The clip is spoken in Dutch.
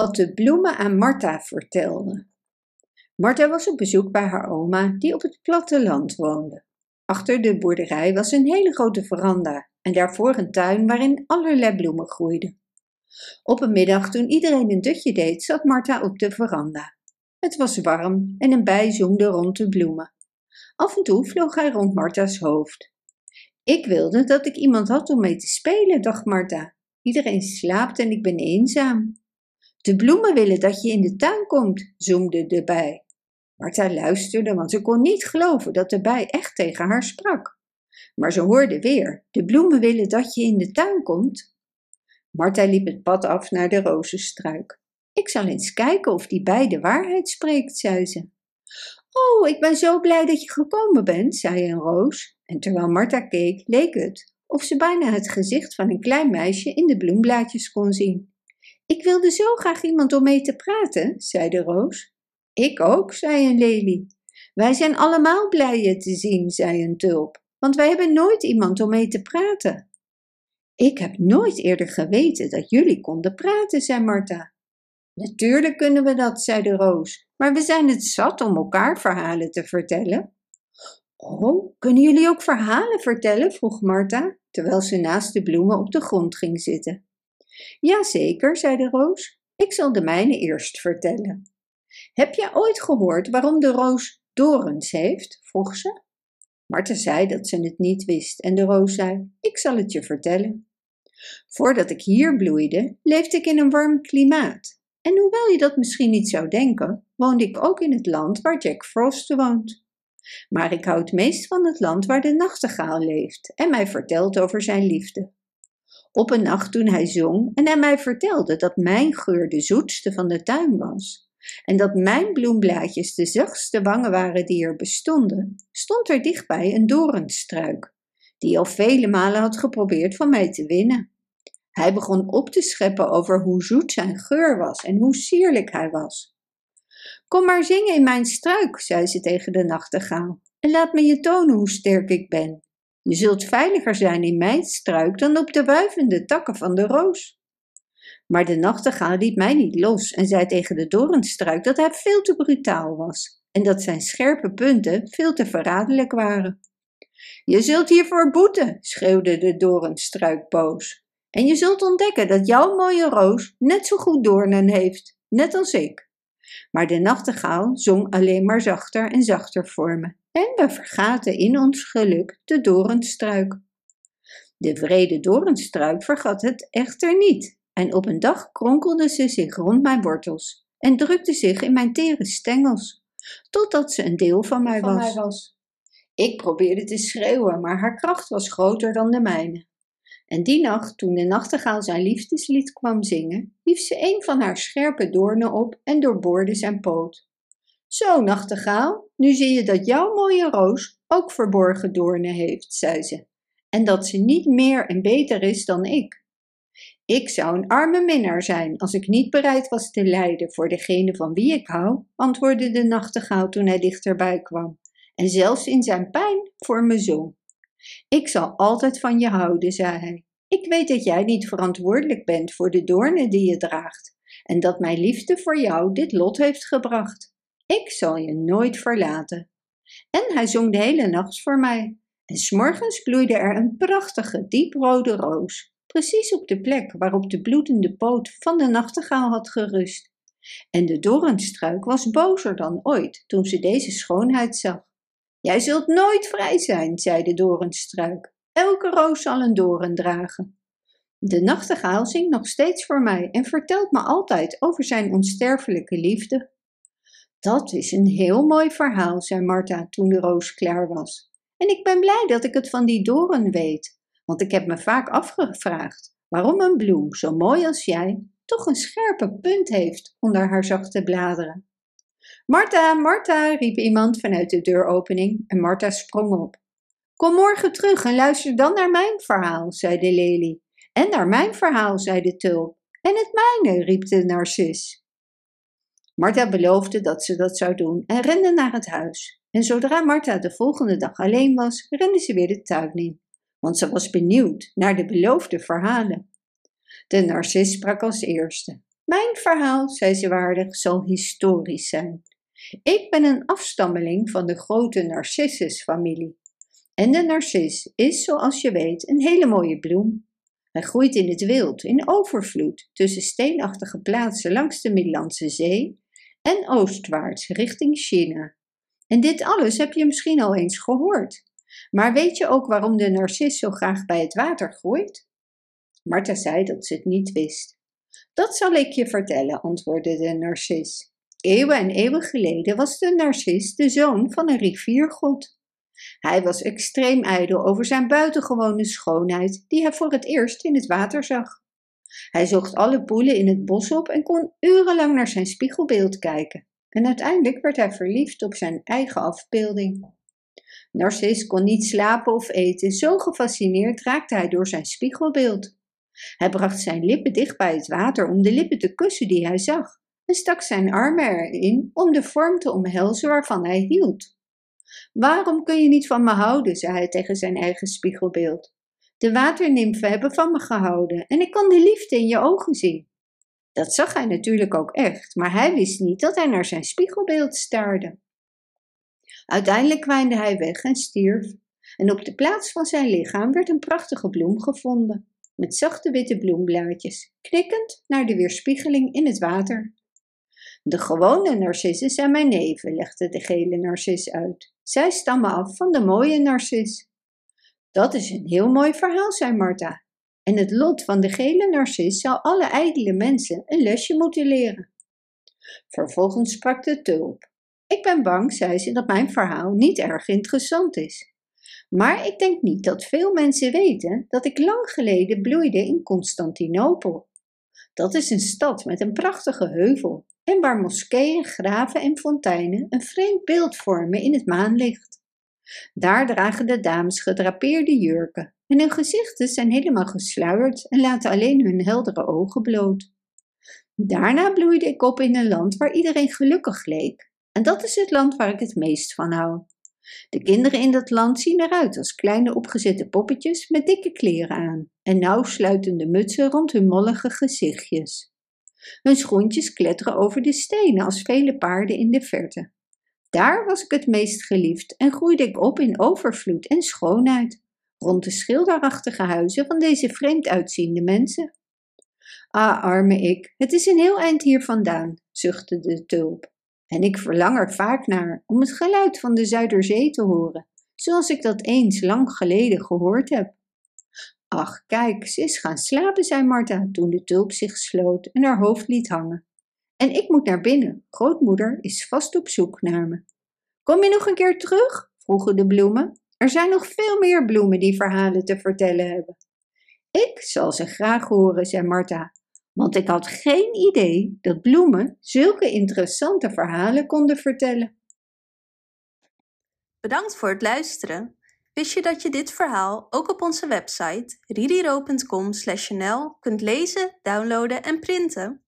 Wat de bloemen aan Martha vertelden. Martha was op bezoek bij haar oma, die op het platteland woonde. Achter de boerderij was een hele grote veranda en daarvoor een tuin waarin allerlei bloemen groeiden. Op een middag, toen iedereen een dutje deed, zat Martha op de veranda. Het was warm en een bij zoemde rond de bloemen. Af en toe vloog hij rond Martha's hoofd. Ik wilde dat ik iemand had om mee te spelen, dacht Martha. Iedereen slaapt en ik ben eenzaam. De bloemen willen dat je in de tuin komt, zoemde de bij. Martha luisterde, want ze kon niet geloven dat de bij echt tegen haar sprak. Maar ze hoorde weer: De bloemen willen dat je in de tuin komt. Martha liep het pad af naar de rozenstruik. Ik zal eens kijken of die bij de waarheid spreekt, zei ze. Oh, ik ben zo blij dat je gekomen bent, zei een roos. En terwijl Martha keek, leek het of ze bijna het gezicht van een klein meisje in de bloemblaadjes kon zien. Ik wilde zo graag iemand om mee te praten, zei de roos. Ik ook, zei een lelie. Wij zijn allemaal blij je te zien, zei een tulp, want wij hebben nooit iemand om mee te praten. Ik heb nooit eerder geweten dat jullie konden praten, zei Martha. Natuurlijk kunnen we dat, zei de roos, maar we zijn het zat om elkaar verhalen te vertellen. Oh, kunnen jullie ook verhalen vertellen? vroeg Martha, terwijl ze naast de bloemen op de grond ging zitten. Jazeker, zei de roos. Ik zal de mijne eerst vertellen. Heb jij ooit gehoord waarom de roos dorens heeft? vroeg ze. Martha zei dat ze het niet wist en de roos zei: Ik zal het je vertellen. Voordat ik hier bloeide, leefde ik in een warm klimaat. En hoewel je dat misschien niet zou denken, woonde ik ook in het land waar Jack Frost woont. Maar ik hou het meest van het land waar de nachtegaal leeft en mij vertelt over zijn liefde. Op een nacht toen hij zong en hij mij vertelde dat mijn geur de zoetste van de tuin was en dat mijn bloemblaadjes de zachtste wangen waren die er bestonden, stond er dichtbij een doornstruik, die al vele malen had geprobeerd van mij te winnen. Hij begon op te scheppen over hoe zoet zijn geur was en hoe sierlijk hij was. Kom maar zingen in mijn struik, zei ze tegen de nachtegaal, en laat me je tonen hoe sterk ik ben. Je zult veiliger zijn in mijn struik dan op de wuivende takken van de roos. Maar de nachtegaal liet mij niet los en zei tegen de doornstruik dat hij veel te brutaal was en dat zijn scherpe punten veel te verraderlijk waren. Je zult hiervoor boeten, schreeuwde de doornstruik boos. En je zult ontdekken dat jouw mooie roos net zo goed doornen heeft, net als ik. Maar de nachtegaal zong alleen maar zachter en zachter voor me, en we vergaten in ons geluk de doornstruik. De vrede doornstruik vergat het echter niet, en op een dag kronkelde ze zich rond mijn wortels en drukte zich in mijn tere stengels, totdat ze een deel van mij, van was. mij was. Ik probeerde te schreeuwen, maar haar kracht was groter dan de mijne. En die nacht, toen de nachtegaal zijn liefdeslied kwam zingen, hief ze een van haar scherpe doornen op en doorboorde zijn poot. Zo, nachtegaal, nu zie je dat jouw mooie roos ook verborgen doornen heeft, zei ze, en dat ze niet meer en beter is dan ik. Ik zou een arme minnaar zijn als ik niet bereid was te lijden voor degene van wie ik hou, antwoordde de nachtegaal toen hij dichterbij kwam, en zelfs in zijn pijn voor me zong. Ik zal altijd van je houden, zei hij. Ik weet dat jij niet verantwoordelijk bent voor de doornen die je draagt en dat mijn liefde voor jou dit lot heeft gebracht. Ik zal je nooit verlaten. En hij zong de hele nacht voor mij. En s'morgens bloeide er een prachtige dieprode roos, precies op de plek waarop de bloedende poot van de nachtegaal had gerust. En de doornstruik was bozer dan ooit toen ze deze schoonheid zag. Jij zult nooit vrij zijn, zei de doornstruik. Elke roos zal een doorn dragen. De nachtegaal zingt nog steeds voor mij en vertelt me altijd over zijn onsterfelijke liefde. Dat is een heel mooi verhaal, zei Martha toen de roos klaar was. En ik ben blij dat ik het van die doorn weet, want ik heb me vaak afgevraagd waarom een bloem zo mooi als jij toch een scherpe punt heeft onder haar zachte bladeren. Martha, Martha, riep iemand vanuit de deuropening en Martha sprong op. Kom morgen terug en luister dan naar mijn verhaal, zei de lelie. En naar mijn verhaal, zei de tulp. En het mijne, riep de narcis. Martha beloofde dat ze dat zou doen en rende naar het huis. En zodra Martha de volgende dag alleen was, rende ze weer de tuin in, want ze was benieuwd naar de beloofde verhalen. De narcis sprak als eerste. Mijn verhaal, zei ze waardig, zal historisch zijn. Ik ben een afstammeling van de grote Narcissus-familie. En de narcis is, zoals je weet, een hele mooie bloem. Hij groeit in het wild, in overvloed, tussen steenachtige plaatsen langs de Middellandse Zee en oostwaarts richting China. En dit alles heb je misschien al eens gehoord. Maar weet je ook waarom de narcis zo graag bij het water groeit? Martha zei dat ze het niet wist. Dat zal ik je vertellen, antwoordde de narcis. Eeuwen en eeuwen geleden was de narcis de zoon van een riviergod. Hij was extreem ijdel over zijn buitengewone schoonheid, die hij voor het eerst in het water zag. Hij zocht alle poelen in het bos op en kon urenlang naar zijn spiegelbeeld kijken. En uiteindelijk werd hij verliefd op zijn eigen afbeelding. Narcis kon niet slapen of eten, zo gefascineerd raakte hij door zijn spiegelbeeld. Hij bracht zijn lippen dicht bij het water om de lippen te kussen die hij zag, en stak zijn armen erin om de vorm te omhelzen waarvan hij hield. Waarom kun je niet van me houden? zei hij tegen zijn eigen spiegelbeeld. De waternimfen hebben van me gehouden en ik kan de liefde in je ogen zien. Dat zag hij natuurlijk ook echt, maar hij wist niet dat hij naar zijn spiegelbeeld staarde. Uiteindelijk kwijnde hij weg en stierf, en op de plaats van zijn lichaam werd een prachtige bloem gevonden, met zachte witte bloemblaadjes, knikkend naar de weerspiegeling in het water. De gewone narcissen zijn mijn neven, legde de gele narcis uit. Zij stammen af van de mooie narcis. Dat is een heel mooi verhaal, zei Martha. En het lot van de gele narcis zou alle ijdele mensen een lesje moeten leren. Vervolgens sprak de tulp. Ik ben bang, zei ze, dat mijn verhaal niet erg interessant is. Maar ik denk niet dat veel mensen weten dat ik lang geleden bloeide in Constantinopel. Dat is een stad met een prachtige heuvel en waar moskeeën, graven en fonteinen een vreemd beeld vormen in het maanlicht. Daar dragen de dames gedrapeerde jurken en hun gezichten zijn helemaal gesluierd en laten alleen hun heldere ogen bloot. Daarna bloeide ik op in een land waar iedereen gelukkig leek, en dat is het land waar ik het meest van hou. De kinderen in dat land zien eruit als kleine opgezette poppetjes met dikke kleren aan en nauw sluitende mutsen rond hun mollige gezichtjes. Hun schoentjes kletteren over de stenen als vele paarden in de verte. Daar was ik het meest geliefd en groeide ik op in overvloed en schoonheid, rond de schilderachtige huizen van deze vreemd uitziende mensen. Ah, arme ik, het is een heel eind hier vandaan, zuchtte de tulp. En ik verlang er vaak naar om het geluid van de Zuiderzee te horen, zoals ik dat eens lang geleden gehoord heb. Ach, kijk, ze is gaan slapen, zei Martha toen de tulp zich sloot en haar hoofd liet hangen. En ik moet naar binnen. Grootmoeder is vast op zoek naar me. Kom je nog een keer terug? vroegen de bloemen. Er zijn nog veel meer bloemen die verhalen te vertellen hebben. Ik zal ze graag horen, zei Martha, want ik had geen idee dat bloemen zulke interessante verhalen konden vertellen. Bedankt voor het luisteren. Wist je dat je dit verhaal ook op onze website ridiro.com/nl kunt lezen, downloaden en printen?